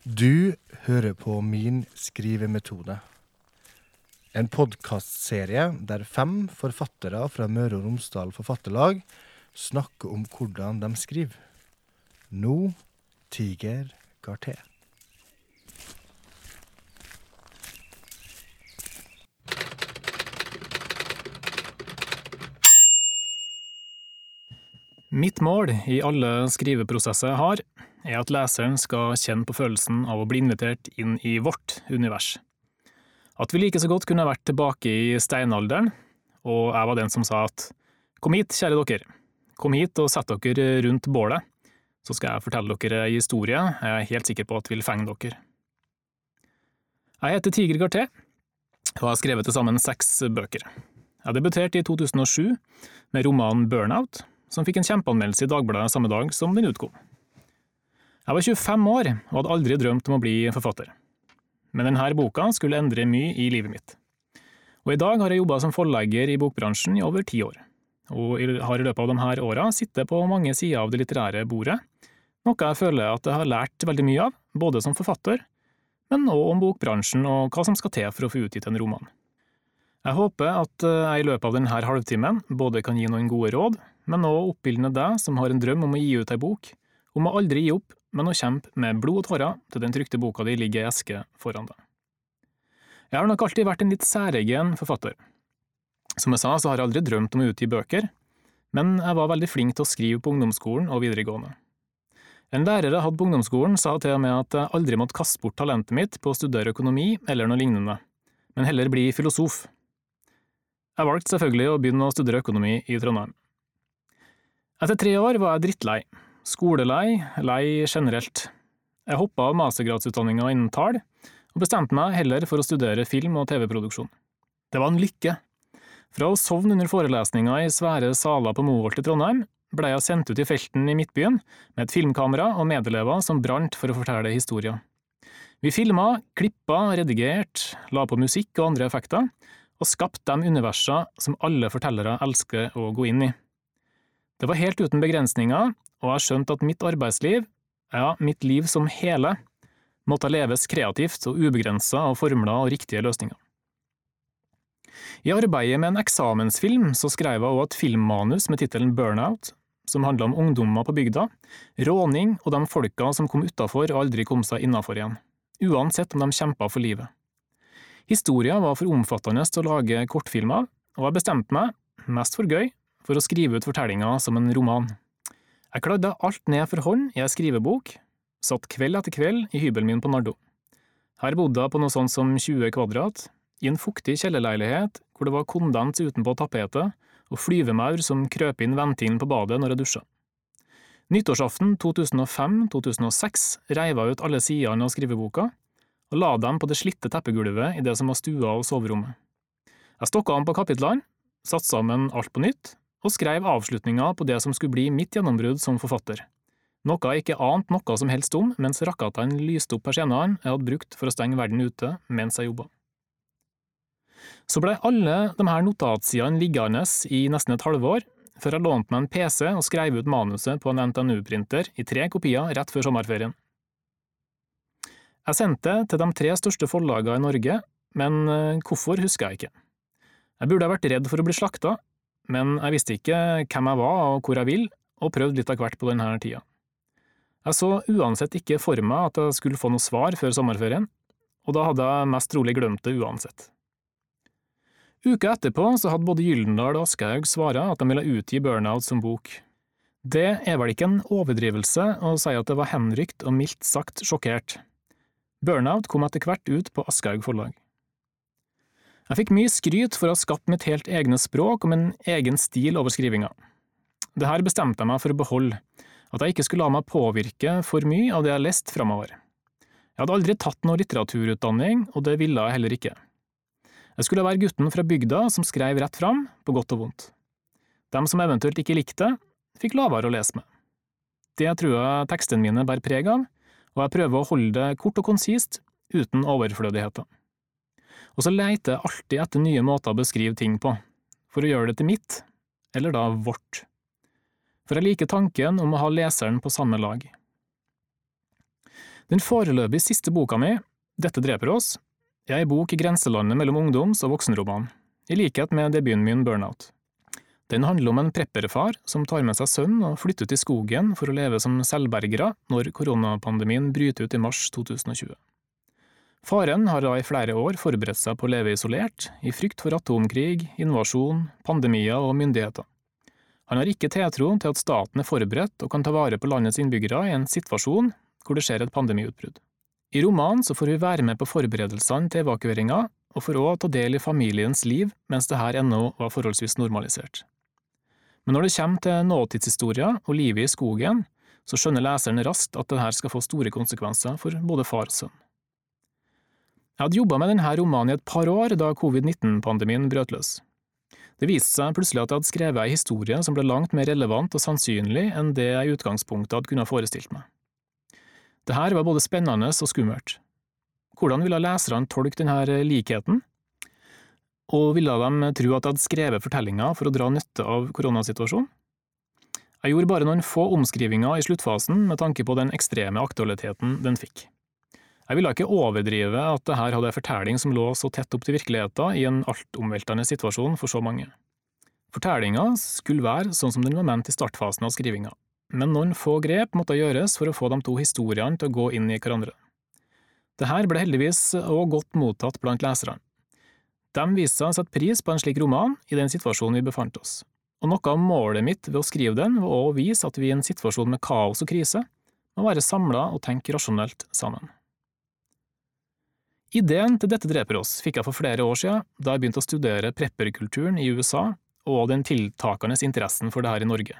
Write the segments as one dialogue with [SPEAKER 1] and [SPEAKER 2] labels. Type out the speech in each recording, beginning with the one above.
[SPEAKER 1] Du hører på Min skrivemetode. En podkastserie der fem forfattere fra Møre og Romsdal Forfatterlag snakker om hvordan de skriver. Nå Tiger Garté.
[SPEAKER 2] Mitt mål i alle skriveprosesser har, er at leseren skal kjenne på følelsen av å bli invitert inn i vårt univers. At vi like så godt kunne vært tilbake i steinalderen, og jeg var den som sa at kom hit, kjære dere, kom hit og sett dere rundt bålet, så skal jeg fortelle dere ei historie jeg er helt sikker på at vil fenge dere. Jeg heter Tiger Garté, og har skrevet til sammen seks bøker. Jeg debuterte i 2007 med romanen Burnout, som fikk en kjempeanmeldelse i Dagbladet samme dag som den utkom. Jeg var 25 år og hadde aldri drømt om å bli forfatter. Men denne boka skulle endre mye i livet mitt. Og i dag har jeg jobba som forlegger i bokbransjen i over ti år, og har i løpet av disse åra sittet på mange sider av det litterære bordet, noe jeg føler at jeg har lært veldig mye av, både som forfatter, men òg om bokbransjen og hva som skal til for å få utgitt en roman. Jeg håper at jeg i løpet av denne halvtimen både kan gi noen gode råd, men òg oppildne deg som har en drøm om å gi ut ei bok, om å aldri gi opp, men å kjempe med blod og tårer til den trykte boka di ligger i eske foran deg. Jeg har nok alltid vært en litt særegen forfatter. Som jeg sa, så har jeg aldri drømt om å utgi bøker, men jeg var veldig flink til å skrive på ungdomsskolen og videregående. En lærer jeg hadde på ungdomsskolen sa til og med at jeg aldri måtte kaste bort talentet mitt på å studere økonomi eller noe lignende, men heller bli filosof. Jeg valgte selvfølgelig å begynne å studere økonomi i Trondheim. Etter tre år var jeg drittlei, skolelei, lei generelt. Jeg hoppa av mastergradsutdanninga innen tall, og bestemte meg heller for å studere film- og TV-produksjon. Det var en lykke. Fra å sovne under forelesninga i svære saler på Moholt i Trondheim, ble jeg sendt ut i felten i Midtbyen med et filmkamera og medelever som brant for å fortelle historier. Vi filma, klippa, redigert, la på musikk og andre effekter, og skapte de universer som alle fortellere elsker å gå inn i. Det var helt uten begrensninger, og jeg skjønt at mitt arbeidsliv, ja, mitt liv som hele, måtte leves kreativt og ubegrensa av formler og riktige løsninger. I arbeidet med en eksamensfilm så skrev jeg også et filmmanus med tittelen Burnout, som handla om ungdommer på bygda, råning og de folka som kom utafor og aldri kom seg innafor igjen, uansett om de kjempa for livet. Historia var for omfattende til å lage kortfilmer, og jeg bestemte meg, mest for gøy, for å skrive ut fortellinga som en roman. Jeg kladde alt ned for hånd i ei skrivebok, satt kveld etter kveld i hybelen min på Nardo. Her bodde jeg på noe sånt som 20 kvadrat, i en fuktig kjellerleilighet hvor det var kondens utenpå tapetet og flyvemaur som krøp inn ventilen på badet når jeg dusja. Nyttårsaften 2005–2006 reiv jeg ut alle sidene av skriveboka og la dem på det slitte teppegulvet i det som var stua og soverommet. Jeg stokka om på kapitlene, satte sammen alt på nytt og skrev avslutninga på det som skulle bli mitt gjennombrudd som forfatter, noe jeg ikke ante noe som helst om mens rakkatene lyste opp persiennene jeg hadde brukt for å stenge verden ute mens jeg jobba. Så blei alle de her notatsidene liggende i nesten et halvår, før jeg lånte meg en PC og skrev ut manuset på en NTNU-printer i tre kopier rett før sommerferien. Jeg sendte til de tre største forlagene i Norge, men eh, hvorfor husker jeg ikke. Jeg burde ha vært redd for å bli slakta, men jeg visste ikke hvem jeg var og hvor jeg vil, og prøvde litt av hvert på denne tida. Jeg så uansett ikke for meg at jeg skulle få noe svar før sommerferien, og da hadde jeg mest trolig glemt det uansett. Uka etterpå så hadde både Gyldendal og Aschehoug svara at de ville utgi Burnout som bok. Det er vel ikke en overdrivelse å si at det var henrykt og mildt sagt sjokkert. Burnout kom etter hvert ut på Aschehoug forlag. Jeg fikk mye skryt for å ha skapt mitt helt egne språk og min egen stil over skrivinga. Det her bestemte jeg meg for å beholde, at jeg ikke skulle la meg påvirke for mye av det jeg leste framover. Jeg hadde aldri tatt noe litteraturutdanning, og det ville jeg heller ikke. Jeg skulle være gutten fra bygda som skrev rett fram, på godt og vondt. Dem som eventuelt ikke likte fikk lavere å lese med. Det tror jeg tekstene mine bærer preg av, og jeg prøver å holde det kort og konsist, uten overflødigheter og så leiter jeg alltid etter nye måter å beskrive ting på, for å gjøre det til mitt, eller da vårt. For jeg liker tanken om å ha leseren på samme lag. Den foreløpig siste boka mi, Dette dreper oss, er ei bok i grenselandet mellom ungdoms- og voksenroman, i likhet med debuten min Burnout. Den handler om en prepperfar som tar med seg sønnen og flytter i skogen for å leve som selvbergere når koronapandemien bryter ut i mars 2020. Faren har da i flere år forberedt seg på å leve isolert, i frykt for atomkrig, invasjon, pandemier og myndigheter. Han har ikke tiltro til at staten er forberedt og kan ta vare på landets innbyggere i en situasjon hvor det skjer et pandemiutbrudd. I romanen så får vi være med på forberedelsene til evakueringa, og får òg ta del i familiens liv mens det her ennå var forholdsvis normalisert. Men når det kommer til nåtidshistorier og livet i skogen, så skjønner leseren raskt at dette skal få store konsekvenser for både far og sønn. Jeg hadde jobba med denne romanen i et par år da covid-19-pandemien brøt løs. Det viste seg plutselig at jeg hadde skrevet ei historie som ble langt mer relevant og sannsynlig enn det jeg i utgangspunktet hadde kunnet forestilt meg. Det her var både spennende og skummelt. Hvordan ville leserne tolke denne likheten? Og ville de tro at jeg hadde skrevet fortellinga for å dra nytte av koronasituasjonen? Jeg gjorde bare noen få omskrivinger i sluttfasen med tanke på den ekstreme aktualiteten den fikk. Jeg ville ikke overdrive at det her hadde en fortelling som lå så tett opp til virkeligheten i en altomveltende situasjon for så mange. Fortellinga skulle være sånn som den var ment i startfasen av skrivinga, men noen få grep måtte gjøres for å få de to historiene til å gå inn i hverandre. Dette ble heldigvis også godt mottatt blant leserne. De viste seg å sette pris på en slik roman i den situasjonen vi befant oss, og noe av målet mitt ved å skrive den var å vise at vi i en situasjon med kaos og krise må være samla og tenke rasjonelt sammen. Ideen til Dette dreper oss fikk jeg for flere år siden, da jeg begynte å studere prepperkulturen i USA og den tiltakende interessen for det her i Norge.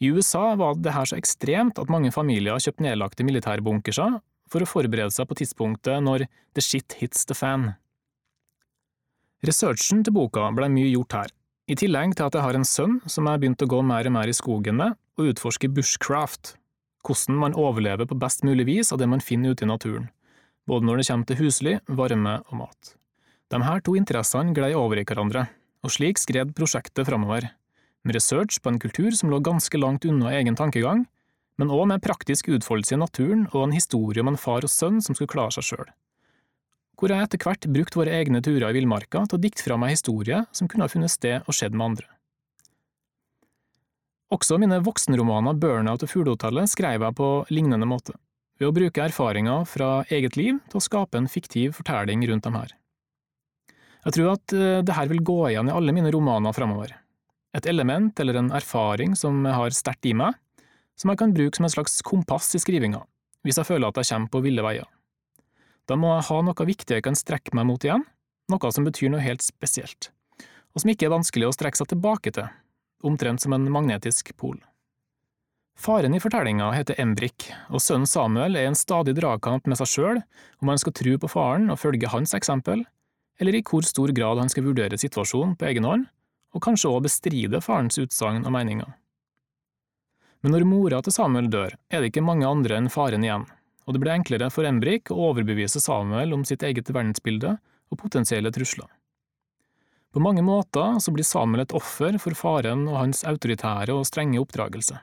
[SPEAKER 2] I USA var det her så ekstremt at mange familier kjøpte nedlagte militærbunkerser for å forberede seg på tidspunktet når the shit hits the fan. Researchen til boka ble mye gjort her, i tillegg til at jeg har en sønn som jeg begynte å gå mer og mer i skogen med og utforske bushcraft, hvordan man overlever på best mulig vis av det man finner ute i naturen både når det kommer til husly, varme og mat. De her to interessene glei over i hverandre, og slik skred prosjektet framover, med research på en kultur som lå ganske langt unna egen tankegang, men òg med praktisk utfoldelse i naturen og en historie om en far og sønn som skulle klare seg sjøl. Hvor jeg etter hvert brukte våre egne turer i villmarka til å dikte fra meg historie som kunne ha funnet sted og skjedd med andre. Også mine voksenromaner Burnout og Fuglehotellet skrev jeg på lignende måte ved å bruke erfaringer fra eget liv til å skape en fiktiv fortelling rundt dem her. Jeg tror at dette det her vil gå igjen i alle mine romaner framover. Et element eller en erfaring som jeg har sterkt i meg, som jeg kan bruke som en slags kompass i skrivinga, hvis jeg føler at jeg kommer på ville veier. Da må jeg ha noe viktig jeg kan strekke meg mot igjen, noe som betyr noe helt spesielt, og som ikke er vanskelig å strekke seg tilbake til, omtrent som en magnetisk pol. Faren i fortellinga heter Embrik, og sønnen Samuel er i en stadig dragkamp med seg sjøl om han skal tro på faren og følge hans eksempel, eller i hvor stor grad han skal vurdere situasjonen på egen hånd, og kanskje også bestride farens utsagn og meninger. Men når mora til Samuel dør, er det ikke mange andre enn faren igjen, og det blir enklere for Embrik å overbevise Samuel om sitt eget verdensbilde og potensielle trusler. På mange måter så blir Samuel et offer for faren og hans autoritære og strenge oppdragelse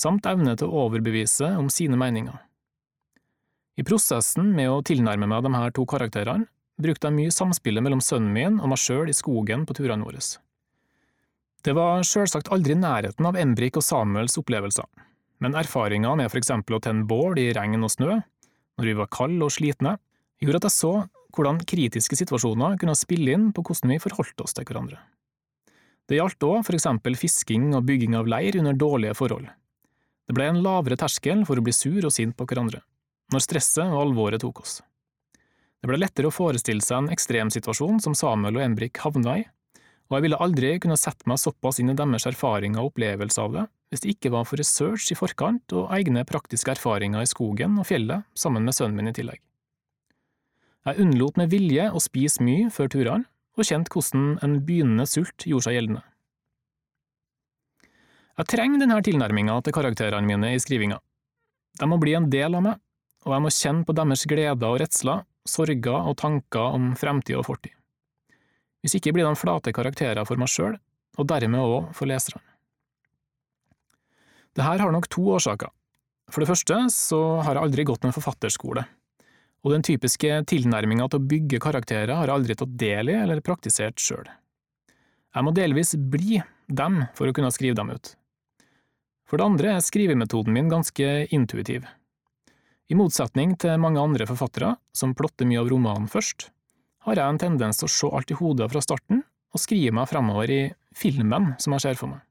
[SPEAKER 2] samt evne til å overbevise om sine meninger. I prosessen med å tilnærme meg de her to karakterene brukte jeg mye samspillet mellom sønnen min og meg sjøl i skogen på turene våre. Det var sjølsagt aldri nærheten av Embrik og Samuels opplevelser, men erfaringa med for eksempel å tenne bål i regn og snø, når vi var kalde og slitne, gjorde at jeg så hvordan kritiske situasjoner kunne spille inn på hvordan vi forholdt oss til hverandre. Det gjaldt òg for eksempel fisking og bygging av leir under dårlige forhold. Det ble en lavere terskel for å bli sur og sint på hverandre, når stresset og alvoret tok oss. Det ble lettere å forestille seg en ekstremsituasjon som Samuel og Embrik havna i, og jeg ville aldri kunne sette meg såpass inn i deres erfaringer og opplevelser av det hvis det ikke var for research i forkant og egne praktiske erfaringer i skogen og fjellet sammen med sønnen min i tillegg. Jeg unnlot med vilje å spise mye før turene, og kjente hvordan en begynnende sult gjorde seg gjeldende. Jeg trenger denne tilnærminga til karakterene mine i skrivinga. De må bli en del av meg, og jeg må kjenne på deres gleder og redsler, sorger og tanker om fremtid og fortid. Hvis ikke blir de flate karakterer for meg sjøl, og dermed òg for leserne. Dette har nok to årsaker. For det første så har jeg aldri gått en forfatterskole, og den typiske tilnærminga til å bygge karakterer har jeg aldri tatt del i eller praktisert sjøl. Jeg må delvis bli dem for å kunne skrive dem ut. For det andre er skrivemetoden min ganske intuitiv. I motsetning til mange andre forfattere, som plotter mye av romanen først, har jeg en tendens til å se alt i hodet fra starten og skrive meg fremover i filmen som jeg ser for meg.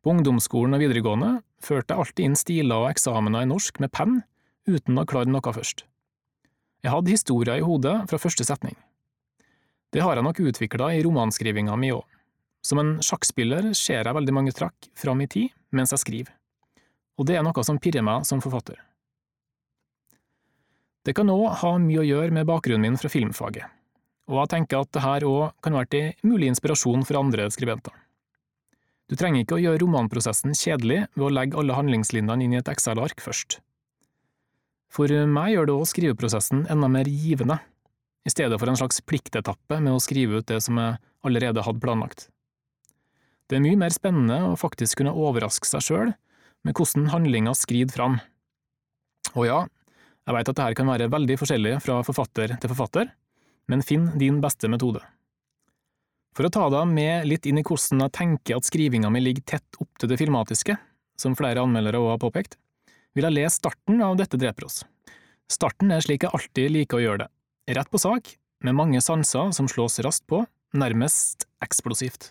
[SPEAKER 2] På ungdomsskolen og videregående førte jeg alltid inn stiler og eksamener i norsk med penn, uten å klare noe først. Jeg hadde historier i hodet fra første setning. Det har jeg nok utvikla i romanskrivinga mi òg. Som en sjakkspiller ser jeg veldig mange trakk fram i tid mens jeg skriver, og det er noe som pirrer meg som forfatter. Det kan òg ha mye å gjøre med bakgrunnen min fra filmfaget, og jeg tenker at dette òg kan være til mulig inspirasjon for andre skribenter. Du trenger ikke å gjøre romanprosessen kjedelig ved å legge alle handlingslinjene inn i et Excel-ark først. For meg gjør det òg skriveprosessen enda mer givende, i stedet for en slags pliktetappe med å skrive ut det som jeg allerede hadde planlagt. Det er mye mer spennende å faktisk kunne overraske seg sjøl med hvordan handlinga skrider fram. Og ja, jeg veit at dette kan være veldig forskjellig fra forfatter til forfatter, men finn din beste metode. For å ta deg med litt inn i hvordan jeg tenker at skrivinga mi ligger tett opp til det filmatiske, som flere anmeldere også har påpekt, vil jeg lese starten av dette dreper oss. Starten er slik jeg alltid liker å gjøre det, rett på sak, med mange sanser som slås raskt på, nærmest eksplosivt.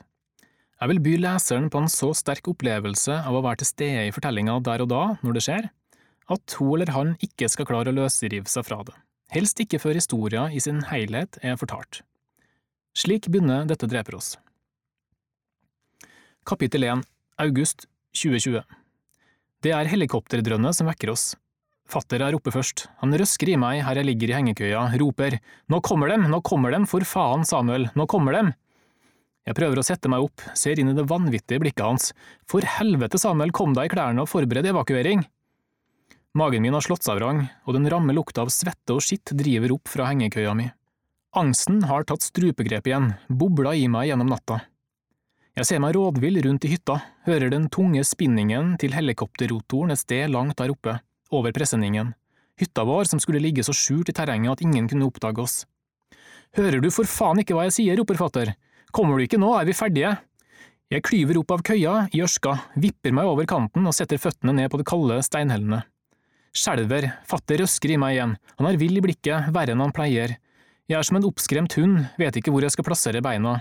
[SPEAKER 2] Jeg vil by leseren på en så sterk opplevelse av å være til stede i fortellinga der og da, når det skjer, at hun eller han ikke skal klare å løsrive seg fra det, helst ikke før historia i sin helhet er fortalt. Slik begynner dette dreper oss. Kapittel 1 August 2020 Det er helikopterdrønnet som vekker oss. Fatter er oppe først, han røsker i meg her jeg ligger i hengekøya, roper Nå kommer dem, nå kommer dem, for faen, Samuel, nå kommer dem! Jeg prøver å sette meg opp, ser inn i det vanvittige blikket hans. For helvete, Samuel, kom deg i klærne og forbered evakuering! Magen min har slått seg vrang, og den ramme lukta av svette og skitt driver opp fra hengekøya mi. Angsten har tatt strupegrep igjen, bobla i meg gjennom natta. Jeg ser meg rådvill rundt i hytta, hører den tunge spinningen til helikopterrotoren et sted langt der oppe, over presenningen, hytta vår som skulle ligge så skjult i terrenget at ingen kunne oppdage oss. Hører du for faen ikke hva jeg sier, roper fatter, Kommer du ikke nå, er vi ferdige. Jeg klyver opp av køya i ørska, vipper meg over kanten og setter føttene ned på det kalde steinhellene. Skjelver, fatter røsker i meg igjen, han er vill i blikket, verre enn han pleier. Jeg er som en oppskremt hund, vet ikke hvor jeg skal plassere beina.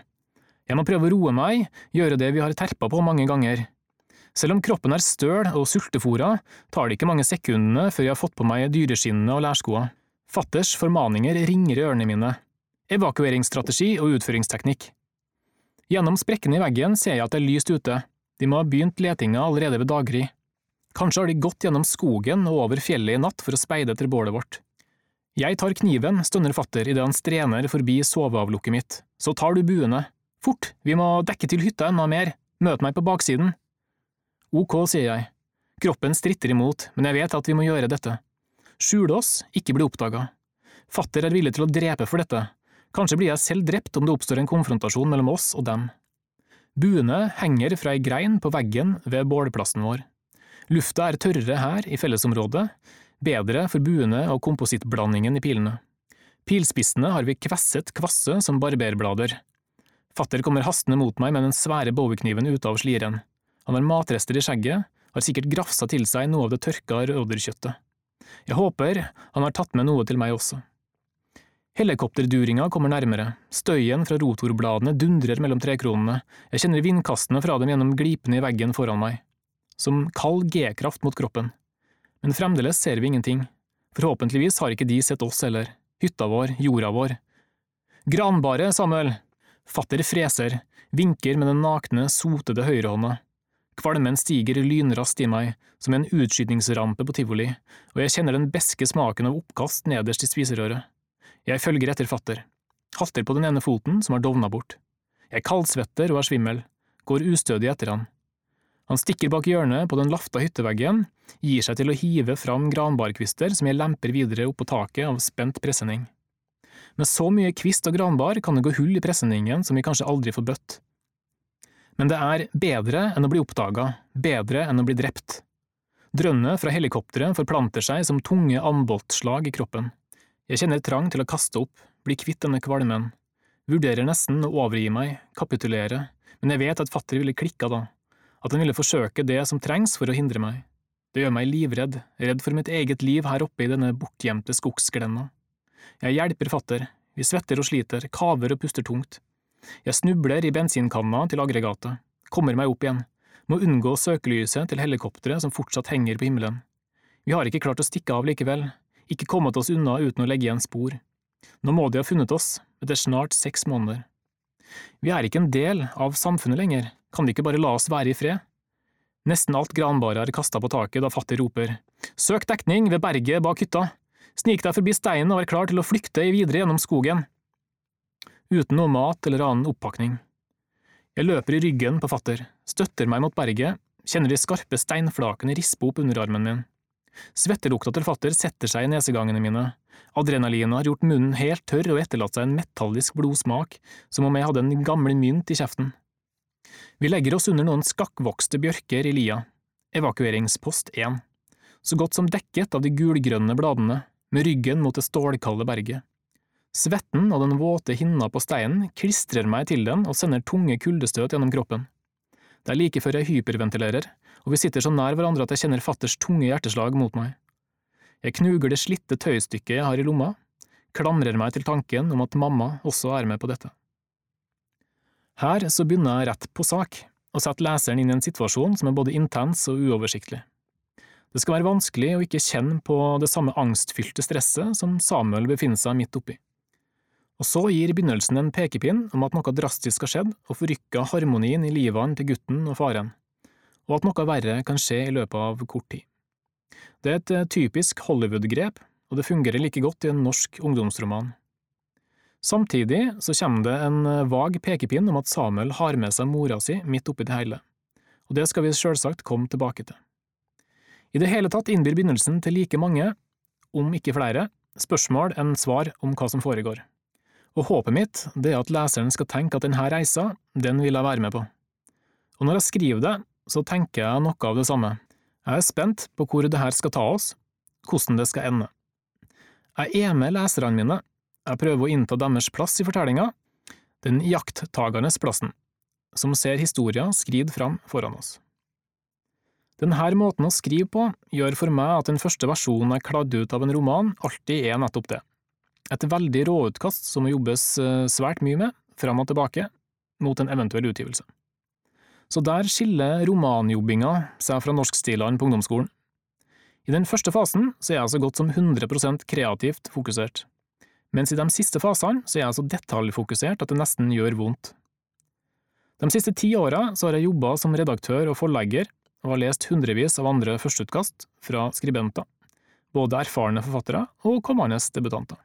[SPEAKER 2] Jeg må prøve å roe meg, gjøre det vi har terpa på mange ganger. Selv om kroppen er støl og sultefòra, tar det ikke mange sekundene før jeg har fått på meg dyreskinnene og lærskoa. Fatters formaninger ringer i ørene mine. Evakueringsstrategi og utføringsteknikk. Gjennom sprekkene i veggen ser jeg at det er lyst ute, de må ha begynt letinga allerede ved daggry. Kanskje har de gått gjennom skogen og over fjellet i natt for å speide etter bålet vårt. Jeg tar kniven, stønner fatter idet han strener forbi soveavlukket mitt, så tar du buene. Fort, vi må dekke til hytta enda mer, møt meg på baksiden. Ok, sier jeg. Kroppen stritter imot, men jeg vet at vi må gjøre dette. Skjule oss, ikke bli oppdaga. Fatter er villig til å drepe for dette, Kanskje blir jeg selv drept om det oppstår en konfrontasjon mellom oss og dem. Buene henger fra ei grein på veggen ved bålplassen vår. Lufta er tørrere her i fellesområdet, bedre for buene og komposittblandingen i pilene. Pilspissene har vi kvesset kvasse som barberblader. Fatter kommer hastende mot meg med den svære bowiekniven ute av sliren. Han har matrester i skjegget, har sikkert grafsa til seg noe av det tørka rådyrkjøttet. Jeg håper han har tatt med noe til meg også. Helikopterduringa kommer nærmere, støyen fra rotorbladene dundrer mellom trekronene, jeg kjenner vindkastene fra dem gjennom glipene i veggen foran meg, som kald G-kraft mot kroppen. Men fremdeles ser vi ingenting, forhåpentligvis har ikke de sett oss heller, hytta vår, jorda vår. Granbare, Samuel! Fatter freser, vinker med den nakne, sotede høyrehånda. Kvalmen stiger lynraskt i meg, som en utskytningsrampe på tivoli, og jeg kjenner den beske smaken av oppkast nederst i spiserøret. Jeg følger etter fatter, halter på den ene foten som har dovna bort. Jeg kaldsvetter og er svimmel, går ustødig etter han. Han stikker bak hjørnet på den lafta hytteveggen, gir seg til å hive fram granbarkvister som jeg lemper videre opp på taket av spent presenning. Med så mye kvist og granbar kan det gå hull i presenningen som vi kanskje aldri får bøtt. Men det er bedre enn å bli oppdaga, bedre enn å bli drept. Drønnet fra helikopteret forplanter seg som tunge amboltslag i kroppen. Jeg kjenner trang til å kaste opp, bli kvitt denne kvalmen. Vurderer nesten å overgi meg, kapitulere, men jeg vet at fatter ville klikka da, at han ville forsøke det som trengs for å hindre meg. Det gjør meg livredd, redd for mitt eget liv her oppe i denne bortgjemte skogsglenna. Jeg hjelper fatter, vi svetter og sliter, kaver og puster tungt. Jeg snubler i bensinkanna til aggregatet, kommer meg opp igjen, må unngå søkelyset til helikopteret som fortsatt henger på himmelen. Vi har ikke klart å stikke av likevel, ikke kommet oss unna uten å legge igjen spor. Nå må de ha funnet oss, etter snart seks måneder. Vi er ikke en del av samfunnet lenger, kan de ikke bare la oss være i fred? Nesten alt granbaret er kasta på taket da fatter roper Søk dekning ved berget bak hytta! Snik deg forbi steinen og vær klar til å flykte videre gjennom skogen. Uten noe mat eller annen oppakning. Jeg løper i ryggen på fatter, støtter meg mot berget, kjenner de skarpe steinflakene rispe opp underarmen min. Svettelukta til fatter setter seg i nesegangene mine. Adrenalinet har gjort munnen helt tørr og etterlatt seg en metallisk blodsmak, som om jeg hadde en gammel mynt i kjeften. Vi legger oss under noen skakkvokste bjørker i lia. Evakueringspost 1. Så godt som dekket av de gulgrønne bladene, med ryggen mot det stålkalde berget. Svetten og den våte hinna på steinen klistrer meg til den og sender tunge kuldestøt gjennom kroppen. Det er like før jeg hyperventilerer, og vi sitter så nær hverandre at jeg kjenner fatters tunge hjerteslag mot meg. Jeg knuger det slitte tøystykket jeg har i lomma, klamrer meg til tanken om at mamma også er med på dette. Her så begynner jeg rett på sak, og setter leseren inn i en situasjon som er både intens og uoversiktlig. Det skal være vanskelig å ikke kjenne på det samme angstfylte stresset som Samuel befinner seg midt oppi. Og så gir begynnelsen en pekepinn om at noe drastisk har skjedd og forrykka harmonien i livene til gutten og faren og at noe verre kan skje i løpet av kort tid. Det er et eh, typisk Hollywood-grep, og det fungerer like godt i en norsk ungdomsroman. Samtidig så kommer det en eh, vag pekepinn om at Samuel har med seg mora si midt oppi det hele, og det skal vi selvsagt komme tilbake til. I det hele tatt innbyr begynnelsen til like mange, om ikke flere, spørsmål enn svar om hva som foregår. Og håpet mitt det er at leseren skal tenke at denne reisa, den vil jeg være med på. Og når jeg skriver det, så tenker jeg noe av det samme. Jeg er spent på hvor det her skal ta oss, hvordan det skal ende. Jeg er med leserne mine, jeg prøver å innta deres plass i fortellinga, den jakttagernes plassen, som ser historia skride fram foran oss. Denne måten å skrive på gjør for meg at den første versjonen jeg kladde ut av en roman, alltid er nettopp det. Et veldig råutkast som må jobbes eh, svært mye med, fram og tilbake, mot en eventuell utgivelse. Så der skiller romanjobbinga seg fra norskstilene på ungdomsskolen. I den første fasen så er jeg så godt som 100% kreativt fokusert, mens i de siste fasene så er jeg så detaljfokusert at det nesten gjør vondt. De siste ti åra har jeg jobba som redaktør og forlegger og har lest hundrevis av andre førsteutkast fra skribenter, både erfarne forfattere og kommende debutanter.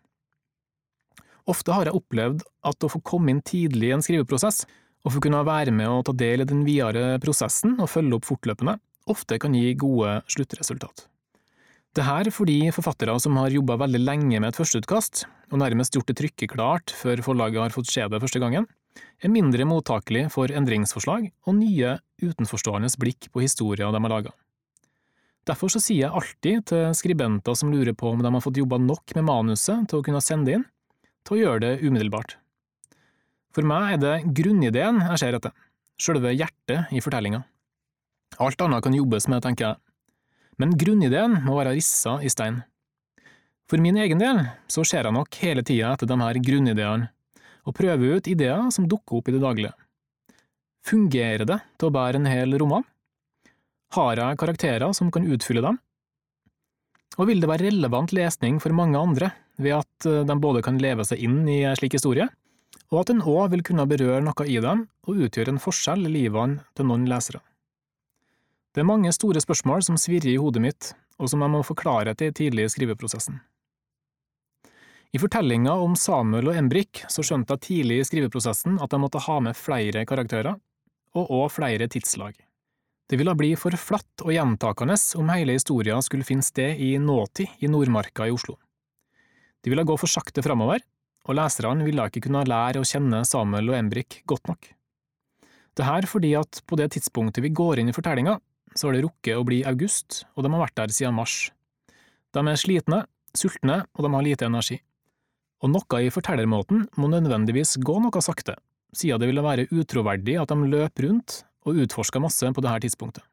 [SPEAKER 2] Ofte har jeg opplevd at å få komme inn tidlig i en skriveprosess og få kunne være med og ta del i den videre prosessen og følge opp fortløpende, ofte kan gi gode sluttresultat. Det her fordi forfattere som har jobba veldig lenge med et førsteutkast, og nærmest gjort det trykkeklart før forlaget har fått se det første gangen, er mindre mottakelig for endringsforslag og nye, utenforståendes blikk på historier de har laga. Derfor så sier jeg alltid til skribenter som lurer på om de har fått jobba nok med manuset til å kunne sende inn, til å gjøre det umiddelbart. For meg er det grunnideen jeg ser etter, selve hjertet i fortellinga. Alt annet kan jobbes med, tenker jeg, men grunnideen må være rissa i stein. For min egen del så ser jeg nok hele tida etter de her grunnideene, og prøver ut ideer som dukker opp i det daglige. Fungerer det til å bære en hel roman? Har jeg karakterer som kan utfylle dem? Og vil det være relevant lesning for mange andre ved at de både kan leve seg inn i en slik historie, og at den òg vil kunne berøre noe i dem og utgjøre en forskjell i livene til noen lesere. Det er mange store spørsmål som svirrer i hodet mitt, og som jeg må forklare til tidlig i skriveprosessen. I fortellinga om Samuel og Embrik så skjønte jeg tidlig i skriveprosessen at jeg måtte ha med flere karakterer, og òg flere tidslag. Det ville bli for flatt og gjentakende om hele historien skulle finne sted i nåtid i Nordmarka i Oslo. Det ville gå for sakte framover, og leserne ville ikke kunne lære å kjenne Samuel og Embrik godt nok. Det her fordi at på det tidspunktet vi går inn i fortellinga, så har det rukket å bli august, og de har vært der siden mars. De er slitne, sultne, og de har lite energi. Og noe i fortellermåten må nødvendigvis gå noe sakte, siden det ville være utroverdig at de løp rundt og utforska masse på dette tidspunktet.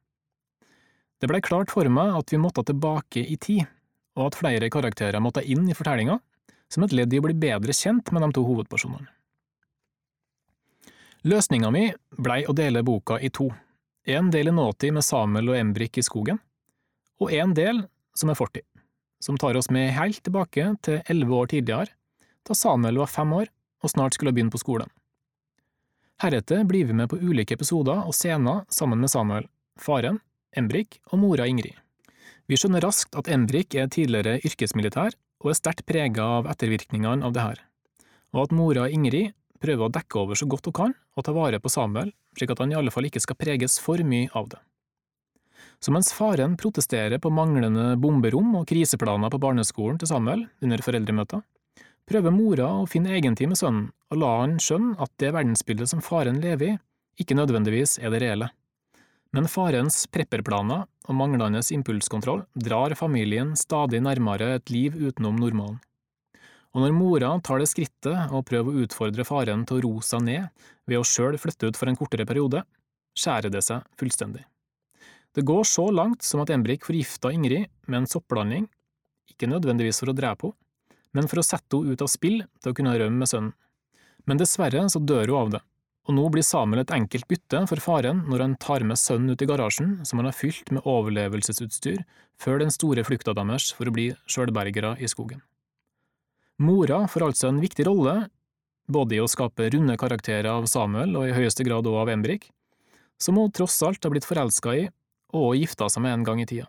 [SPEAKER 2] Det blei klart for meg at vi måtte tilbake i tid, og at flere karakterer måtte inn i fortellinga, som et ledd i å bli bedre kjent med de to hovedpersonene. Løsninga mi blei å dele boka i to, en del i nåtid med Samuel og Embrik i skogen, og en del som er fortid, som tar oss med helt tilbake til elleve år tidligere, da Samuel var fem år og snart skulle begynne på skolen. Heretter blir vi med på ulike episoder og scener sammen med Samuel, faren, Embrik og mora Ingrid. Vi skjønner raskt at Embrik er tidligere yrkesmilitær og er sterkt prega av ettervirkningene av det her, og at mora Ingrid prøver å dekke over så godt hun kan og ta vare på Samuel, slik at han i alle fall ikke skal preges for mye av det. Så mens faren protesterer på manglende bomberom og kriseplaner på barneskolen til Samuel under foreldremøter, prøver mora å finne egentid med sønnen og la han skjønne at det verdensbildet som faren lever i, ikke nødvendigvis er det reelle. Men farens prepperplaner og manglende impulskontroll drar familien stadig nærmere et liv utenom normalen og når mora tar det skrittet og prøver å utfordre faren til å roe seg ned ved å sjøl flytte ut for en kortere periode, skjærer det seg fullstendig. Det går så langt som at Embrik forgifta Ingrid med en soppblanding, ikke nødvendigvis for å drepe henne, men for å sette henne ut av spill til å kunne rømme med sønnen. Men dessverre så dør hun av det, og nå blir Samuel et enkelt bytte for faren når han tar med sønnen ut i garasjen som han har fylt med overlevelsesutstyr før den store flukta deres for å bli sjølbergere i skogen. Mora får altså en viktig rolle, både i å skape runde karakterer av Samuel og i høyeste grad også av Embrik, som hun tross alt har blitt forelska i og gifta seg med en gang i tida.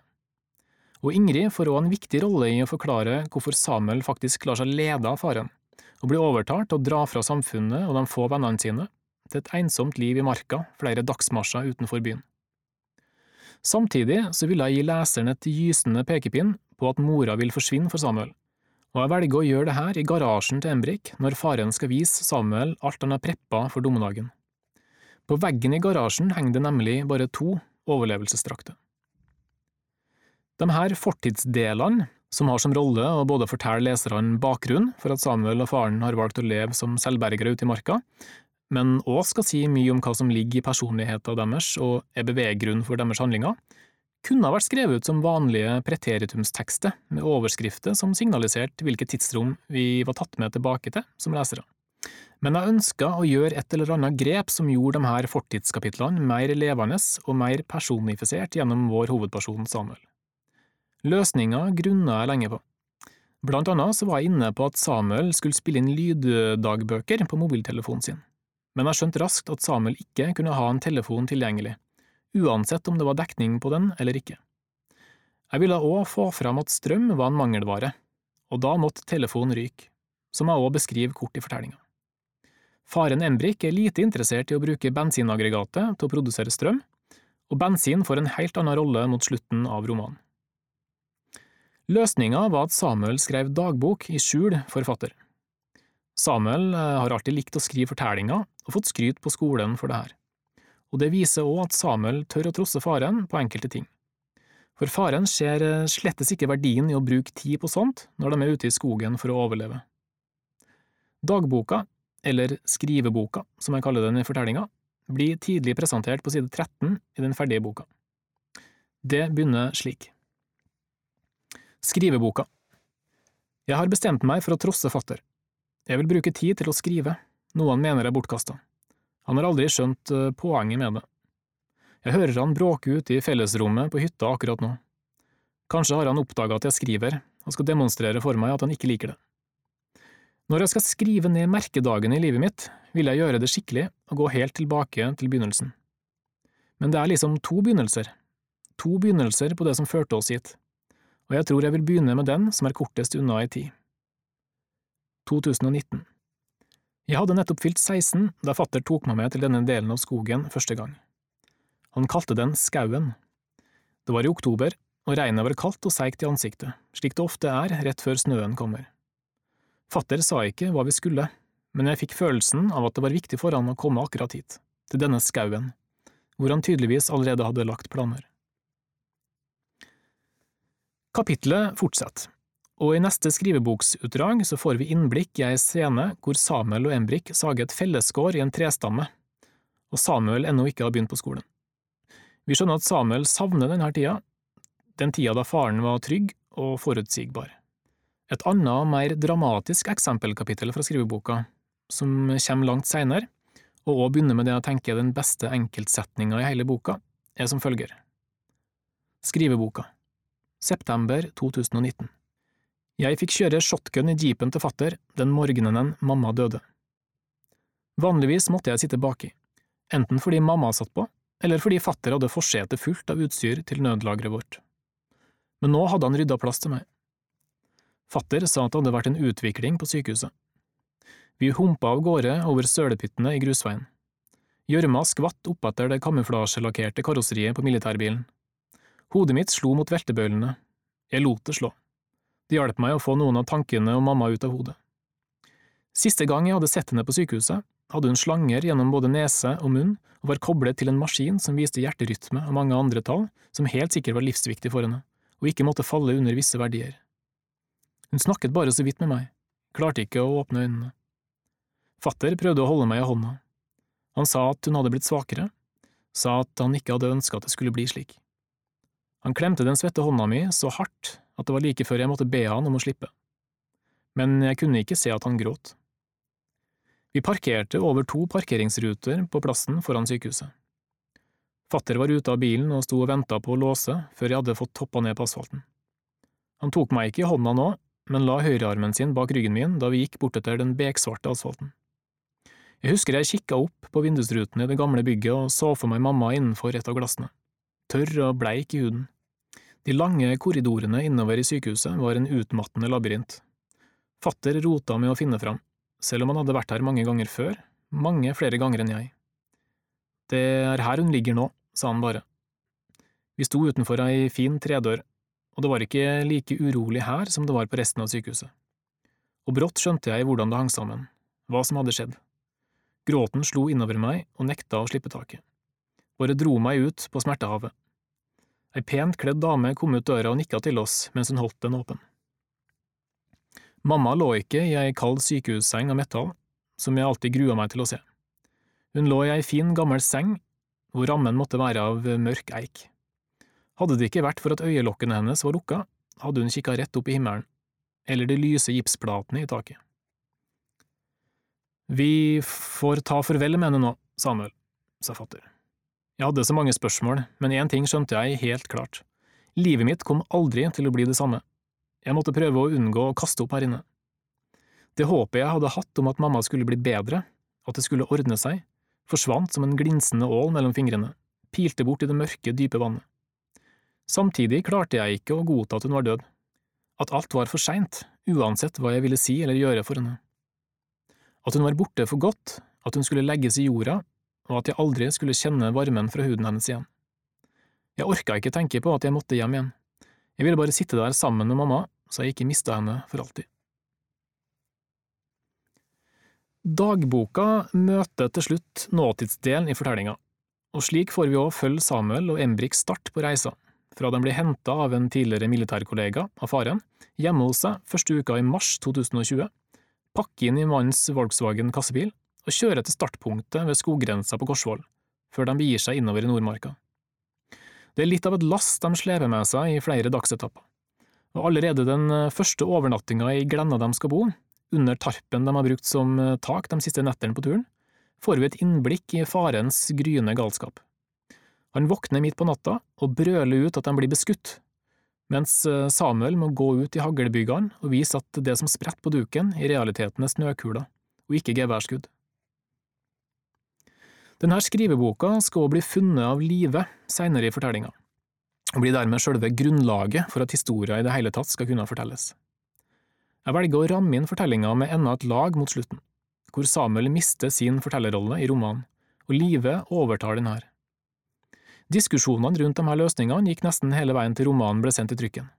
[SPEAKER 2] Og Ingrid får også en viktig rolle i å forklare hvorfor Samuel faktisk lar seg lede av faren, og blir overtalt til å dra fra samfunnet og de få vennene sine til et ensomt liv i marka flere dagsmarsjer utenfor byen. Samtidig så vil jeg gi leseren et gysende pekepinn på at mora vil forsvinne for Samuel, og jeg velger å gjøre det her i garasjen til Embrik når faren skal vise Samuel alt han har preppa for dommedagen. På veggen i garasjen henger det nemlig bare to overlevelsesdrakter. De her fortidsdelene, som har som rolle å både fortelle leserne bakgrunnen for at Samuel og faren har valgt å leve som selvbergere ute i marka, men òg skal si mye om hva som ligger i personligheten deres og er beveggrunnen for deres handlinger, kunne ha vært skrevet ut som vanlige preteritumstekster, med overskrifter som signaliserte hvilket tidsrom vi var tatt med tilbake til som lesere. Men jeg ønska å gjøre et eller annet grep som gjorde de her fortidskapitlene mer levende og mer personifisert gjennom vår hovedperson Samuel. Løsninga grunna jeg lenge på. Blant annet så var jeg inne på at Samuel skulle spille inn lyddagbøker på mobiltelefonen sin, men jeg skjønte raskt at Samuel ikke kunne ha en telefon tilgjengelig, uansett om det var dekning på den eller ikke. Jeg ville òg få fram at strøm var en mangelvare, og da måtte telefonen ryke, som jeg òg beskriver kort i fortellinga. Faren Embrik er lite interessert i å bruke bensinaggregatet til å produsere strøm, og bensin får en helt annen rolle mot slutten av romanen. Løsninga var at Samuel skrev dagbok i skjul forfatter. Samuel eh, har alltid likt å skrive fortellinger og fått skryt på skolen for det her og det viser også at Samuel tør å trosse faren på enkelte ting. For faren ser eh, slettes ikke verdien i å bruke tid på sånt når de er ute i skogen for å overleve. Dagboka, eller skriveboka som jeg kaller den i fortellinga, blir tidlig presentert på side 13 i den ferdige boka. Det begynner slik. Skriveboka Jeg har bestemt meg for å trosse fatter. Jeg vil bruke tid til å skrive, noe han mener er bortkasta. Han har aldri skjønt eh, poenget med det. Jeg hører han bråke ut i fellesrommet på hytta akkurat nå. Kanskje har han oppdaga at jeg skriver, og skal demonstrere for meg at han ikke liker det. Når jeg skal skrive ned merkedagene i livet mitt, vil jeg gjøre det skikkelig og gå helt tilbake til begynnelsen. Men det er liksom to begynnelser, to begynnelser på det som førte oss hit, og jeg tror jeg vil begynne med den som er kortest unna i tid. 2019 jeg hadde nettopp fylt 16 da fatter tok meg med til denne delen av skogen første gang. Han kalte den Skauen. Det var i oktober, og regnet var kaldt og seigt i ansiktet, slik det ofte er rett før snøen kommer. Fatter sa ikke hva vi skulle, men jeg fikk følelsen av at det var viktig for han å komme akkurat hit, til denne skauen, hvor han tydeligvis allerede hadde lagt planer. Kapitlet fortsetter, og i neste skriveboksutdrag så får vi innblikk i ei scene hvor Samuel og Embrik sager et fellesskår i en trestamme, og Samuel ennå ikke har begynt på skolen. Vi skjønner at Samuel savner denne tida, den tida da faren var trygg og forutsigbar. Et annet, mer dramatisk eksempelkapittel fra skriveboka, som kommer langt seinere, og òg begynner med det jeg tenker er den beste enkeltsetninga i hele boka, er som følger. Skriveboka September 2019 Jeg fikk kjøre shotgun i jeepen til fatter den morgenen mamma døde. Vanligvis måtte jeg sitte baki, enten fordi mamma satt på, eller fordi fatter hadde forsetet fullt av utstyr til nødlageret vårt. Men nå hadde han rydda plass til meg. Fatter sa at det hadde vært en utvikling på sykehuset. Vi humpa av gårde over sølepyttene i grusveien. Gjørma skvatt oppetter det kamuflasjelakkerte karosseriet på militærbilen. Hodet mitt slo mot veltebøylene. Jeg lot det slå. Det hjalp meg å få noen av tankene om mamma ut av hodet. Siste gang jeg hadde sett henne på sykehuset, hadde hun slanger gjennom både nese og munn og var koblet til en maskin som viste hjerterytme og mange andre tall som helt sikkert var livsviktig for henne, og ikke måtte falle under visse verdier. Hun snakket bare så vidt med meg, klarte ikke å åpne øynene. Fatter prøvde å holde meg i hånda. Han sa at hun hadde blitt svakere, sa at han ikke hadde ønska at det skulle bli slik. Han klemte den svette hånda mi så hardt at det var like før jeg måtte be han om å slippe. Men jeg kunne ikke se at han gråt. Vi parkerte over to parkeringsruter på plassen foran sykehuset. Fatter var ute av bilen og sto og venta på å låse før jeg hadde fått toppa ned på asfalten. Han tok meg ikke i hånda nå, men la høyrearmen sin bak ryggen min da vi gikk bortetter den beksvarte asfalten. Jeg husker jeg kikka opp på vindusruten i det gamle bygget og så for meg mamma innenfor et av glassene tørr og bleik i huden. De lange korridorene innover i sykehuset var en utmattende labyrint. Fatter rota med å finne fram, selv om han hadde vært her mange ganger før, mange flere ganger enn jeg. Det er her hun ligger nå, sa han bare. Vi sto utenfor ei fin tredør, og det var ikke like urolig her som det var på resten av sykehuset. Og brått skjønte jeg hvordan det hang sammen, hva som hadde skjedd. Gråten slo innover meg og nekta å slippe taket. Bare dro meg ut på smertehavet. Ei pent kledd dame kom ut døra og nikka til oss mens hun holdt den åpen. Mamma lå ikke i ei kald sykehusseng av metall, som jeg alltid grua meg til å se. Hun lå i ei fin, gammel seng, hvor rammen måtte være av mørk eik. Hadde det ikke vært for at øyelokkene hennes var lukka, hadde hun kikka rett opp i himmelen, eller de lyse gipsplatene i taket. Vi får ta farvel med henne nå, Samuel, sa fatter. Jeg hadde så mange spørsmål, men én ting skjønte jeg helt klart. Livet mitt kom aldri til å bli det samme. Jeg måtte prøve å unngå å kaste opp her inne. Det håpet jeg hadde hatt om at mamma skulle bli bedre, at det skulle ordne seg, forsvant som en glinsende ål mellom fingrene, pilte bort i det mørke, dype vannet. Samtidig klarte jeg ikke å godta at hun var død, at alt var for seint, uansett hva jeg ville si eller gjøre for henne. At hun var borte for godt, at hun skulle legges i jorda, og at jeg aldri skulle kjenne varmen fra huden hennes igjen. Jeg orka ikke tenke på at jeg måtte hjem igjen. Jeg ville bare sitte der sammen med mamma, så jeg ikke mista henne for alltid. Dagboka møter til slutt nåtidsdelen i fortellinga, og slik får vi òg følge Samuel og Embriks start på reisa, fra de blir henta av en tidligere militærkollega av faren, hjemme hos seg første uka i mars 2020, pakke inn i mannens Volkswagen kassebil og kjører til startpunktet ved skoggrensa på Korsvoll, før de begir seg innover i Nordmarka. Det er litt av et lass de slever med seg i flere dagsetapper, og allerede den eh, første overnattinga i glenna de skal bo, under tarpen de har brukt som eh, tak de siste nettene på turen, får vi et innblikk i farens gryende galskap. Han våkner midt på natta og brøler ut at de blir beskutt, mens eh, Samuel må gå ut i haglbyggene og vise at det som spretter på duken, i realiteten er snøkuler, og ikke geværskudd. Denne skriveboka skal også bli funnet av live senere i fortellinga, og blir dermed selve grunnlaget for at historia i det hele tatt skal kunne fortelles. Jeg velger å ramme inn fortellinga med enda et lag mot slutten, hvor Samuel mister sin fortellerrolle i romanen, og Live overtar den her. Diskusjonene rundt de her løsningene gikk nesten hele veien til romanen ble sendt i trykken.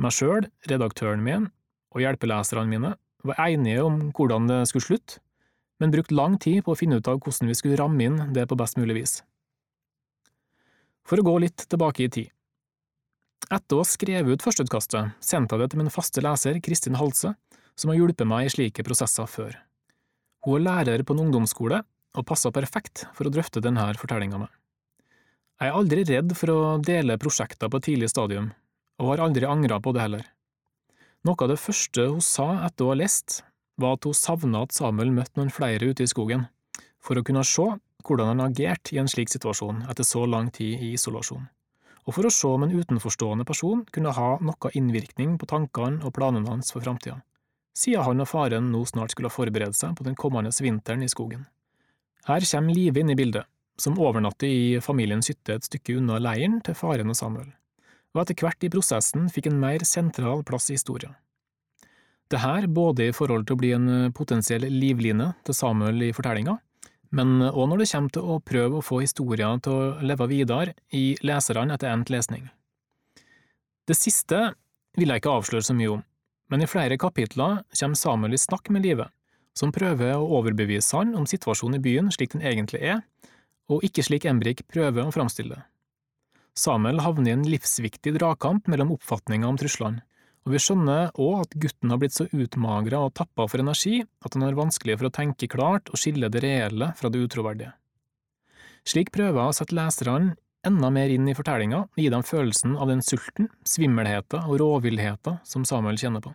[SPEAKER 2] Meg sjøl, redaktøren min og hjelpeleserne mine var enige om hvordan det skulle slutte, men brukte lang tid på å finne ut av hvordan vi skulle ramme inn det på best mulig vis. For å gå litt tilbake i tid. Etter å ha skrevet ut førsteutkastet, sendte jeg det til min faste leser Kristin Halse, som har hjulpet meg i slike prosesser før. Hun er lærer på en ungdomsskole og passer perfekt for å drøfte denne fortellinga med. Jeg er aldri redd for å dele prosjekter på et tidlig stadium, og har aldri angra på det heller. Noe av det første hun sa etter å ha lest, var at hun savna at Samuel møtte noen flere ute i skogen, for å kunne se hvordan han agerte i en slik situasjon etter så lang tid i isolasjon, og for å se om en utenforstående person kunne ha noe innvirkning på tankene og planene hans for framtida, siden han og faren nå snart skulle forberede seg på den kommende vinteren i skogen. Her kommer Live inn i bildet, som overnatter i familiens hytte et stykke unna leiren til faren og Samuel, og etter hvert i prosessen fikk en mer sentral plass i historien. Det her både i forhold til å bli en potensiell livline til Samuel i fortellinga, men òg når det kommer til å prøve å få historien til å leve videre i leserne etter endt lesning. Det siste vil jeg ikke avsløre så mye om, men i flere kapitler kommer Samuel i snakk med livet, som prøver å overbevise han om situasjonen i byen slik den egentlig er, og ikke slik Embrik prøver å framstille det. Samuel havner i en livsviktig dragkamp mellom oppfatninga om truslene, og vi skjønner òg at gutten har blitt så utmagra og tappa for energi at han har vanskelig for å tenke klart og skille det reelle fra det utroverdige. Slik prøver jeg å sette leserne enda mer inn i fortellinga og gi dem følelsen av den sulten, svimmelheten og råvillheten som Samuel kjenner på.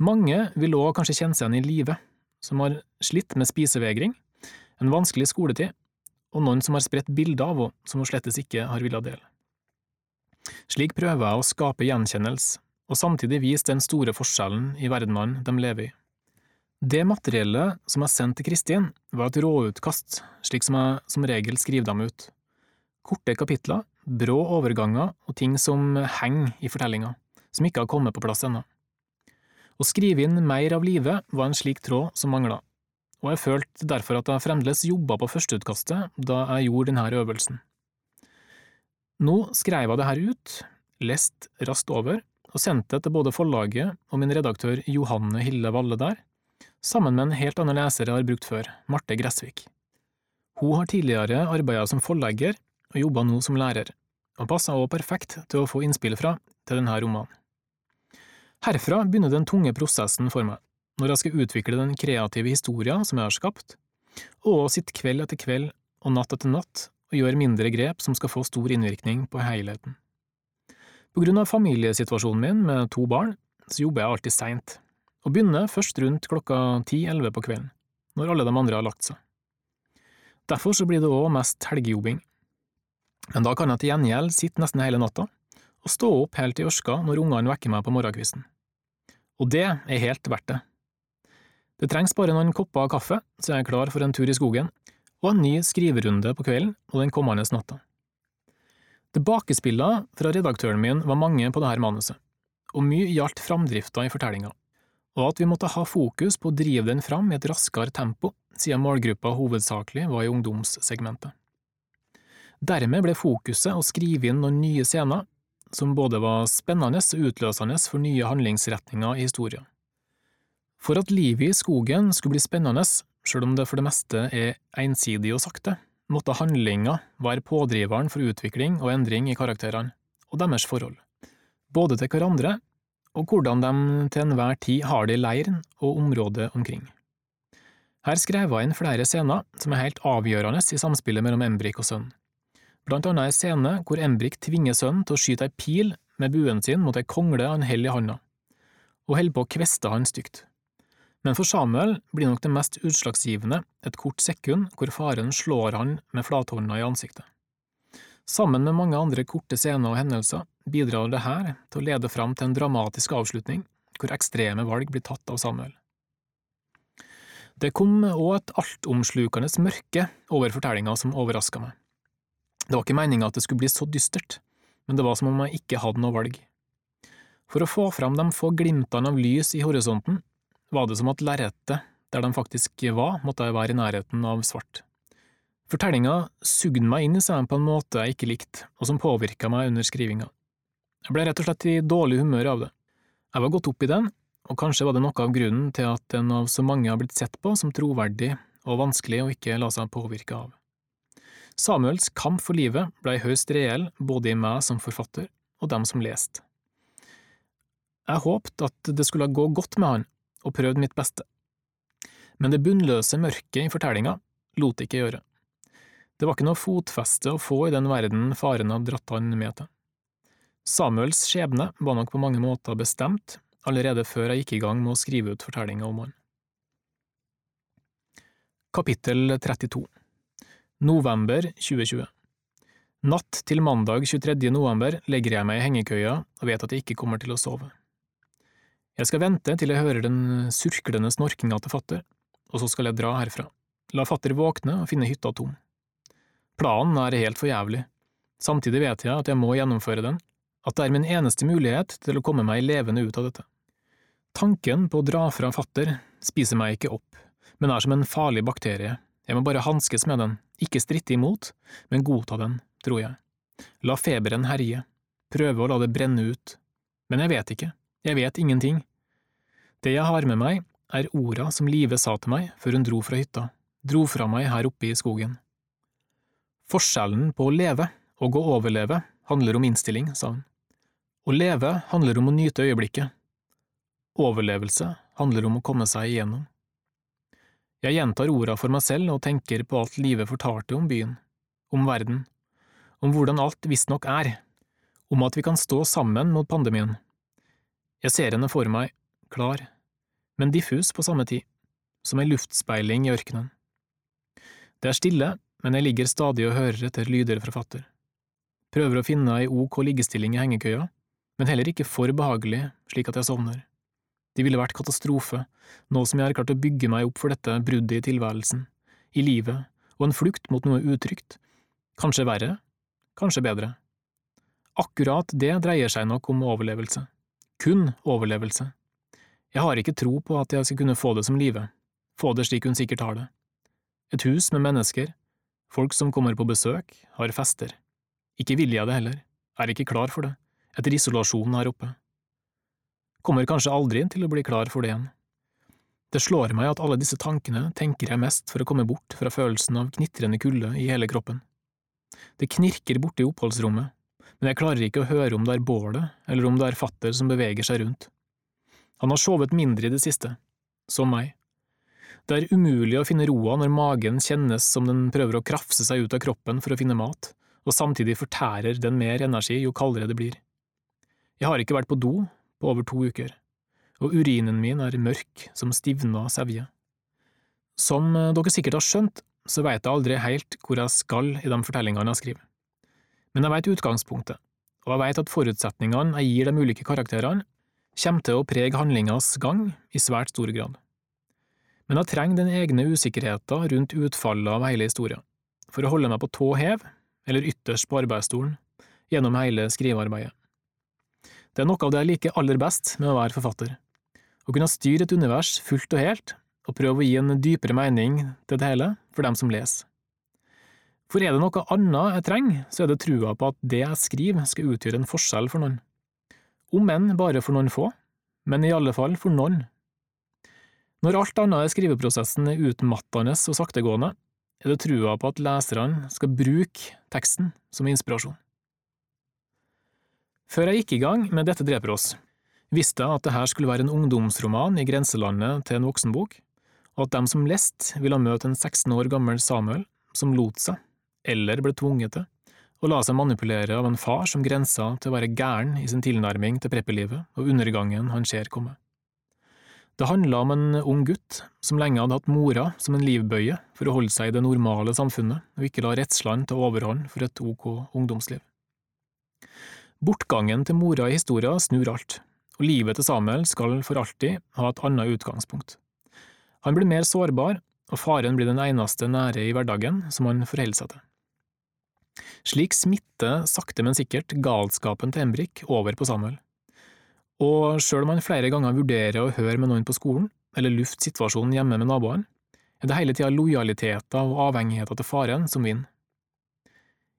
[SPEAKER 2] Mange vil òg kanskje kjenne seg igjen i livet, som har slitt med spisevegring, en vanskelig skoletid, og noen som har spredt bilder av henne som hun slettes ikke har villet dele. Slik prøver jeg å skape gjenkjennelse, og samtidig vise den store forskjellen i verdenene de lever i. Det materiellet som jeg sendte til Kristin, var et råutkast, slik som jeg som regel skriver dem ut. Korte kapitler, brå overganger og ting som henger i fortellinga, som ikke har kommet på plass ennå. Å skrive inn mer av livet var en slik tråd som mangla, og jeg følte derfor at jeg fremdeles jobba på førsteutkastet da jeg gjorde denne øvelsen. Nå skrev jeg det her ut, lest raskt over, og sendte det til både forlaget og min redaktør Johanne Hille Valle der, sammen med en helt annen leser jeg har brukt før, Marte Gressvik. Hun har tidligere arbeidet som forlegger og jobber nå som lærer, og passer også perfekt til å få innspill fra til denne romanen. Herfra begynner den tunge prosessen for meg, når jeg skal utvikle den kreative historien som jeg har skapt, og sitte kveld etter kveld og natt etter natt og gjøre mindre grep som skal få stor innvirkning på helheten. På grunn av familiesituasjonen min med to barn, så jobber jeg alltid seint, og begynner først rundt klokka ti–elleve på kvelden, når alle de andre har lagt seg. Derfor så blir det òg mest helgejobbing. Men da kan jeg til gjengjeld sitte nesten hele natta, og stå opp helt i ørska når ungene vekker meg på morgenkvisten. Og det er helt verdt det. Det trengs bare noen kopper kaffe, så jeg er klar for en tur i skogen, og en ny skriverunde på kvelden og den kommende natta. Tilbakespillene fra redaktøren min var mange på dette manuset, og mye gjaldt framdrifta i fortellinga, og at vi måtte ha fokus på å drive den fram i et raskere tempo, siden målgruppa hovedsakelig var i ungdomssegmentet. Dermed ble fokuset å skrive inn noen nye scener som både var spennende og utløsende for nye handlingsretninger i historien. For at livet i skogen skulle bli spennende, selv om det for det meste er ensidig og sakte, måtte handlinga være pådriveren for utvikling og endring i karakterene, og deres forhold, både til hverandre og hvordan de til enhver tid har det i leiren og området omkring. Her skrev jeg inn flere scener som er helt avgjørende i samspillet mellom Embrik og sønn. blant annet en scene hvor Embrik tvinger sønnen til å skyte ei pil med buen sin mot ei kongle han holder i handa, og holder på å kveste han stygt. Men for Samuel blir nok det mest utslagsgivende et kort sekund hvor faren slår han med flathånda i ansiktet. Sammen med mange andre korte scener og hendelser bidrar det her til å lede fram til en dramatisk avslutning, hvor ekstreme valg blir tatt av Samuel. Det kom òg et altomslukende mørke over fortellinga som overraska meg. Det var ikke meninga at det skulle bli så dystert, men det var som om jeg ikke hadde noe valg. For å få fram de få glimtene av lys i horisonten, var det som at lerretet, der de faktisk var, måtte være i nærheten av svart. Fortellinga sugde meg inn i seg på en måte jeg ikke likte, og som påvirka meg under skrivinga. Jeg ble rett og slett i dårlig humør av det. Jeg var gått opp i den, og kanskje var det noe av grunnen til at den av så mange har blitt sett på som troverdig og vanskelig å ikke la seg påvirke av. Samuels kamp for livet blei høyst reell både i meg som forfatter og dem som leste. Jeg håpte at det skulle gå godt med han, og prøvde mitt beste. Men det bunnløse mørket i fortellinga lot ikke gjøre. Det var ikke noe fotfeste å få i den verden faren hadde dratt han med til. Samuels skjebne var nok på mange måter bestemt allerede før jeg gikk i gang med å skrive ut fortellinga om han. Kapittel 32 November 2020 Natt til mandag 23. november legger jeg meg i hengekøya og vet at jeg ikke kommer til å sove. Jeg skal vente til jeg hører den surklende snorkinga til fatter, og så skal jeg dra herfra. La fatter våkne og finne hytta tom. Planen er helt for jævlig. Samtidig vet jeg at jeg må gjennomføre den, at det er min eneste mulighet til å komme meg levende ut av dette. Tanken på å dra fra fatter spiser meg ikke opp, men er som en farlig bakterie, jeg må bare hanskes med den, ikke stritte imot, men godta den, tror jeg. La feberen herje, prøve å la det brenne ut, men jeg vet ikke, jeg vet ingenting. Det jeg har med meg, er orda som Live sa til meg før hun dro fra hytta, dro fra meg her oppe i skogen. Forskjellen på å leve og å overleve handler om innstilling, sa hun. Å leve handler om å nyte øyeblikket. Overlevelse handler om å komme seg igjennom. Jeg gjentar orda for meg selv og tenker på alt livet fortalte om byen, om verden, om hvordan alt visstnok er, om at vi kan stå sammen mot pandemien. Jeg ser henne for meg, klar, men diffus på samme tid, som ei luftspeiling i ørkenen. Det er stille, men jeg ligger stadig og hører etter lyder fra fatter. Prøver å finne ei ok liggestilling i hengekøya, men heller ikke for behagelig slik at jeg sovner. Det ville vært katastrofe, nå som jeg har klart å bygge meg opp for dette bruddet i tilværelsen, i livet, og en flukt mot noe utrygt. Kanskje verre, kanskje bedre. Akkurat det dreier seg nok om overlevelse. Kun overlevelse. Jeg har ikke tro på at jeg skal kunne få det som live, få det slik hun sikkert har det. Et hus med mennesker, folk som kommer på besøk, har fester. Ikke vil jeg det heller, er ikke klar for det, etter isolasjonen her oppe. Kommer kanskje aldri til å bli klar for det igjen. Det slår meg at alle disse tankene tenker jeg mest for å komme bort fra følelsen av knitrende kulde i hele kroppen. Det knirker borte i oppholdsrommet, men jeg klarer ikke å høre om det er bålet eller om det er fatter som beveger seg rundt. Han har sovet mindre i det siste, som meg. Det er umulig å finne roa når magen kjennes som den prøver å krafse seg ut av kroppen for å finne mat, og samtidig fortærer den mer energi jo kaldere det blir. Jeg har ikke vært på do på over to uker, og urinen min er mørk som stivna sevje. Som dere sikkert har skjønt, så veit jeg aldri helt hvor jeg skal i de fortellingene jeg skriver. Men jeg veit utgangspunktet, og jeg veit at forutsetningene jeg gir de ulike karakterene, kommer til å prege handlingas gang i svært stor grad. Men jeg trenger den egne usikkerheten rundt utfallet av hele historien, for å holde meg på tå hev, eller ytterst på arbeidsstolen, gjennom hele skrivearbeidet. Det er noe av det jeg liker aller best med å være forfatter. Å kunne styre et univers fullt og helt, og prøve å gi en dypere mening til det hele for dem som leser. For er det noe annet jeg trenger, så er det trua på at det jeg skriver skal utgjøre en forskjell for noen. Om enn bare for noen få, men i alle fall for noen. Når alt annet i skriveprosessen er utmattende og saktegående, er det trua på at leserne skal bruke teksten som inspirasjon. Før jeg gikk i gang med Dette dreper oss, visste jeg at dette skulle være en ungdomsroman i grenselandet til en voksenbok, og at dem som leste ville møte en 16 år gammel Samuel som lot seg, eller ble tvunget til, å la seg manipulere av en far som grensa til å være gæren i sin tilnærming til preppelivet og undergangen han ser komme. Det handla om en ung gutt som lenge hadde hatt mora som en livbøye for å holde seg i det normale samfunnet og ikke la redslene ta overhånd for et ok ungdomsliv. Bortgangen til mora i historien snur alt, og livet til Samuel skal for alltid ha et annet utgangspunkt. Han blir mer sårbar, og faren blir den eneste nære i hverdagen som han forholder seg til. Slik smitter sakte, men sikkert galskapen til Embrik over på Samuel. Og sjøl om han flere ganger vurderer å høre med noen på skolen, eller lufte situasjonen hjemme med naboene, er det hele tida lojaliteter og avhengigheter til faren som vinner.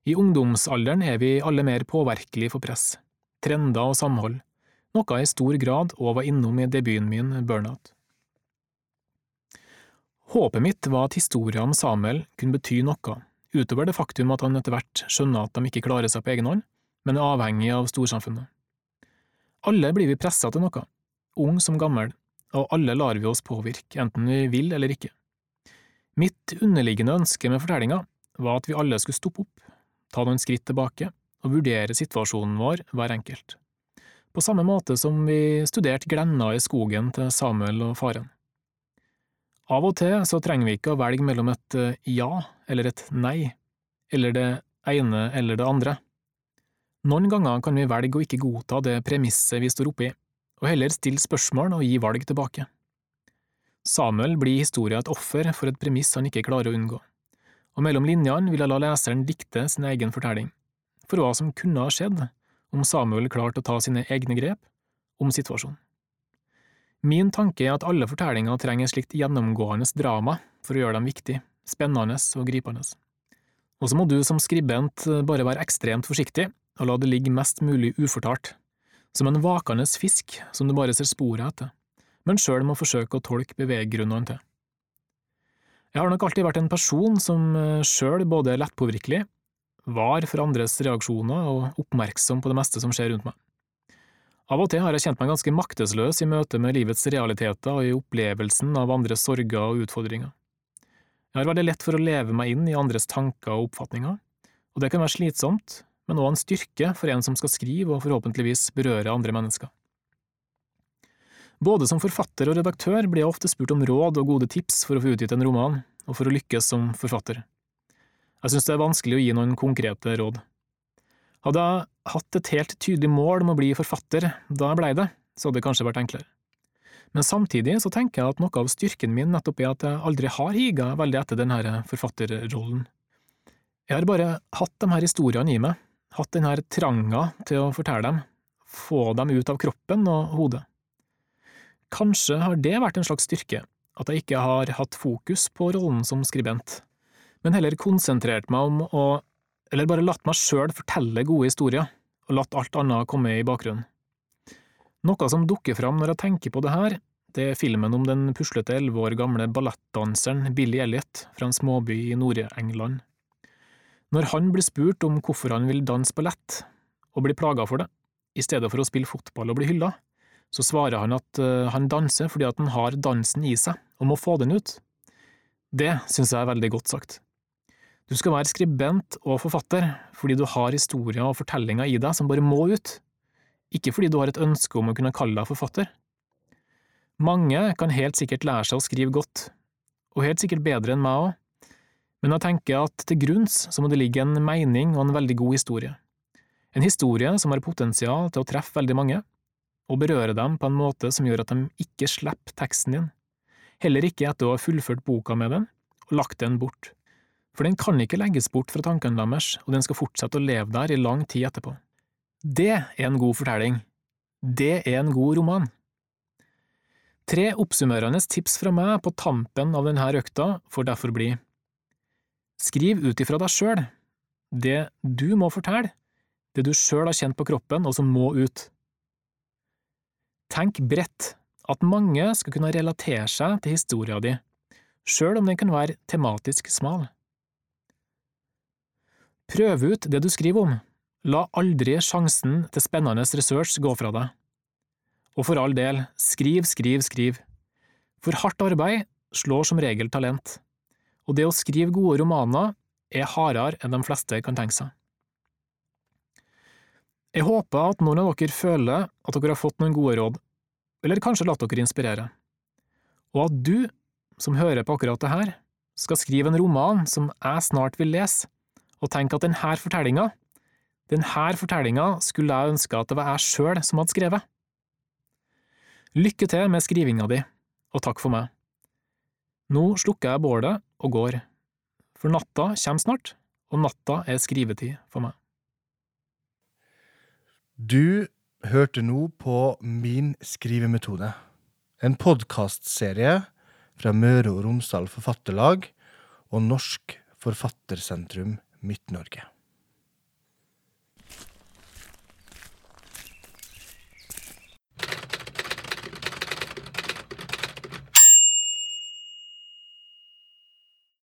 [SPEAKER 2] I ungdomsalderen er vi alle mer påvirkelige for press, trender og samhold, noe jeg i stor grad òg var innom i debuten min Burnout. Håpet mitt var at historien om Samuel kunne bety noe, utover det faktum at han etter hvert skjønner at de ikke klarer seg på egen hånd, men er avhengig av storsamfunnet. Alle blir vi pressa til noe, ung som gammel, og alle lar vi oss påvirke, enten vi vil eller ikke. Mitt underliggende ønske med fortellinga var at vi alle skulle stoppe opp, ta noen skritt tilbake og vurdere situasjonen vår hver enkelt, på samme måte som vi studerte glenna i skogen til Samuel og faren. Av og til så trenger vi ikke å velge mellom et eh, ja eller et nei, eller det ene eller det andre. Noen ganger kan vi velge å ikke godta det premisset vi står oppe i, og heller stille spørsmål og gi valg tilbake. Samuel blir i historia et offer for et premiss han ikke klarer å unngå, og mellom linjene vil jeg la leseren dikte sin egen fortelling, for hva som kunne ha skjedd om Samuel klarte å ta sine egne grep om situasjonen. Min tanke er at alle fortellinger trenger et slikt gjennomgående drama for å gjøre dem viktige, spennende og gripende. Og så må du som skribent bare være ekstremt forsiktig og la det ligge mest mulig ufortalt, som en vakende fisk som du bare ser sporet etter, men sjøl må forsøke å tolke beveggrunnene til. Jeg har nok alltid vært en person som eh, sjøl både er lettpåvirkelig, var for andres reaksjoner og oppmerksom på det meste som skjer rundt meg. Av og til har jeg kjent meg ganske maktesløs i møte med livets realiteter og i opplevelsen av andres sorger og utfordringer. Jeg har veldig lett for å leve meg inn i andres tanker og oppfatninger, og det kan være slitsomt, men også en styrke for en som skal skrive og forhåpentligvis berøre andre mennesker. Både som forfatter og redaktør blir jeg ofte spurt om råd og gode tips for å få utgitt en roman, og for å lykkes som forfatter. Jeg synes det er vanskelig å gi noen konkrete råd. Hadde jeg hatt et helt tydelig mål om å bli forfatter da jeg blei det, så hadde det kanskje vært enklere. Men samtidig så tenker jeg at noe av styrken min nettopp er at jeg aldri har higa veldig etter denne forfatterrollen. Jeg har bare hatt de her historiene i meg, hatt denne tranga til å fortelle dem, få dem ut av kroppen og hodet. Kanskje har det vært en slags styrke, at jeg ikke har hatt fokus på rollen som skribent, men heller konsentrert meg om å eller bare latt meg sjøl fortelle gode historier, og latt alt annet komme i bakgrunnen. Noe som dukker fram når jeg tenker på det her, det er filmen om den puslete elleve år gamle ballettdanseren Billy Elliot fra en småby i Nord-England. Når han blir spurt om hvorfor han vil danse ballett, og blir plaga for det, i stedet for å spille fotball og bli hylla, så svarer han at eh, han danser fordi at han har dansen i seg og må få den ut. Det synes jeg er veldig godt sagt. Du skal være skribent og forfatter fordi du har historier og fortellinger i deg som bare må ut, ikke fordi du har et ønske om å kunne kalle deg forfatter. Mange kan helt sikkert lære seg å skrive godt, og helt sikkert bedre enn meg òg, men jeg tenker at til grunns så må det ligge en mening og en veldig god historie. En historie som har potensial til å treffe veldig mange, og berøre dem på en måte som gjør at de ikke slipper teksten din, heller ikke etter å ha fullført boka med den og lagt den bort for den kan ikke legges bort fra tankene deres, og den skal fortsette å leve der i lang tid etterpå. Det er en god fortelling. Det er en god roman. Tre oppsummerende tips fra meg på tampen av denne økta får derfor bli Skriv ut ifra deg sjøl, det du må fortelle, det du sjøl har kjent på kroppen og som må ut. Tenk bredt, at mange skal kunne relatere seg til historia di, sjøl om den kan være tematisk smal. Prøv ut det du skriver om, la aldri sjansen til spennende research gå fra deg. Og for all del, skriv, skriv, skriv. For hardt arbeid slår som regel talent, og det å skrive gode romaner er hardere enn de fleste kan tenke seg. Jeg håper at noen av dere føler at dere har fått noen gode råd, eller kanskje latt dere inspirere, og at du, som hører på akkurat det her, skal skrive en roman som jeg snart vil lese, og tenke at denne fortellinga, denne fortellinga skulle jeg ønske at det var jeg sjøl som hadde skrevet. Lykke til med skrivinga di, og takk for meg. Nå slukker jeg bålet og går, for natta kommer snart, og natta er skrivetid for meg.
[SPEAKER 1] Du hørte nå på Min skrivemetode, en podkastserie fra Møre og Romsdal Forfatterlag og Norsk Forfattersentrum Midt-Norge.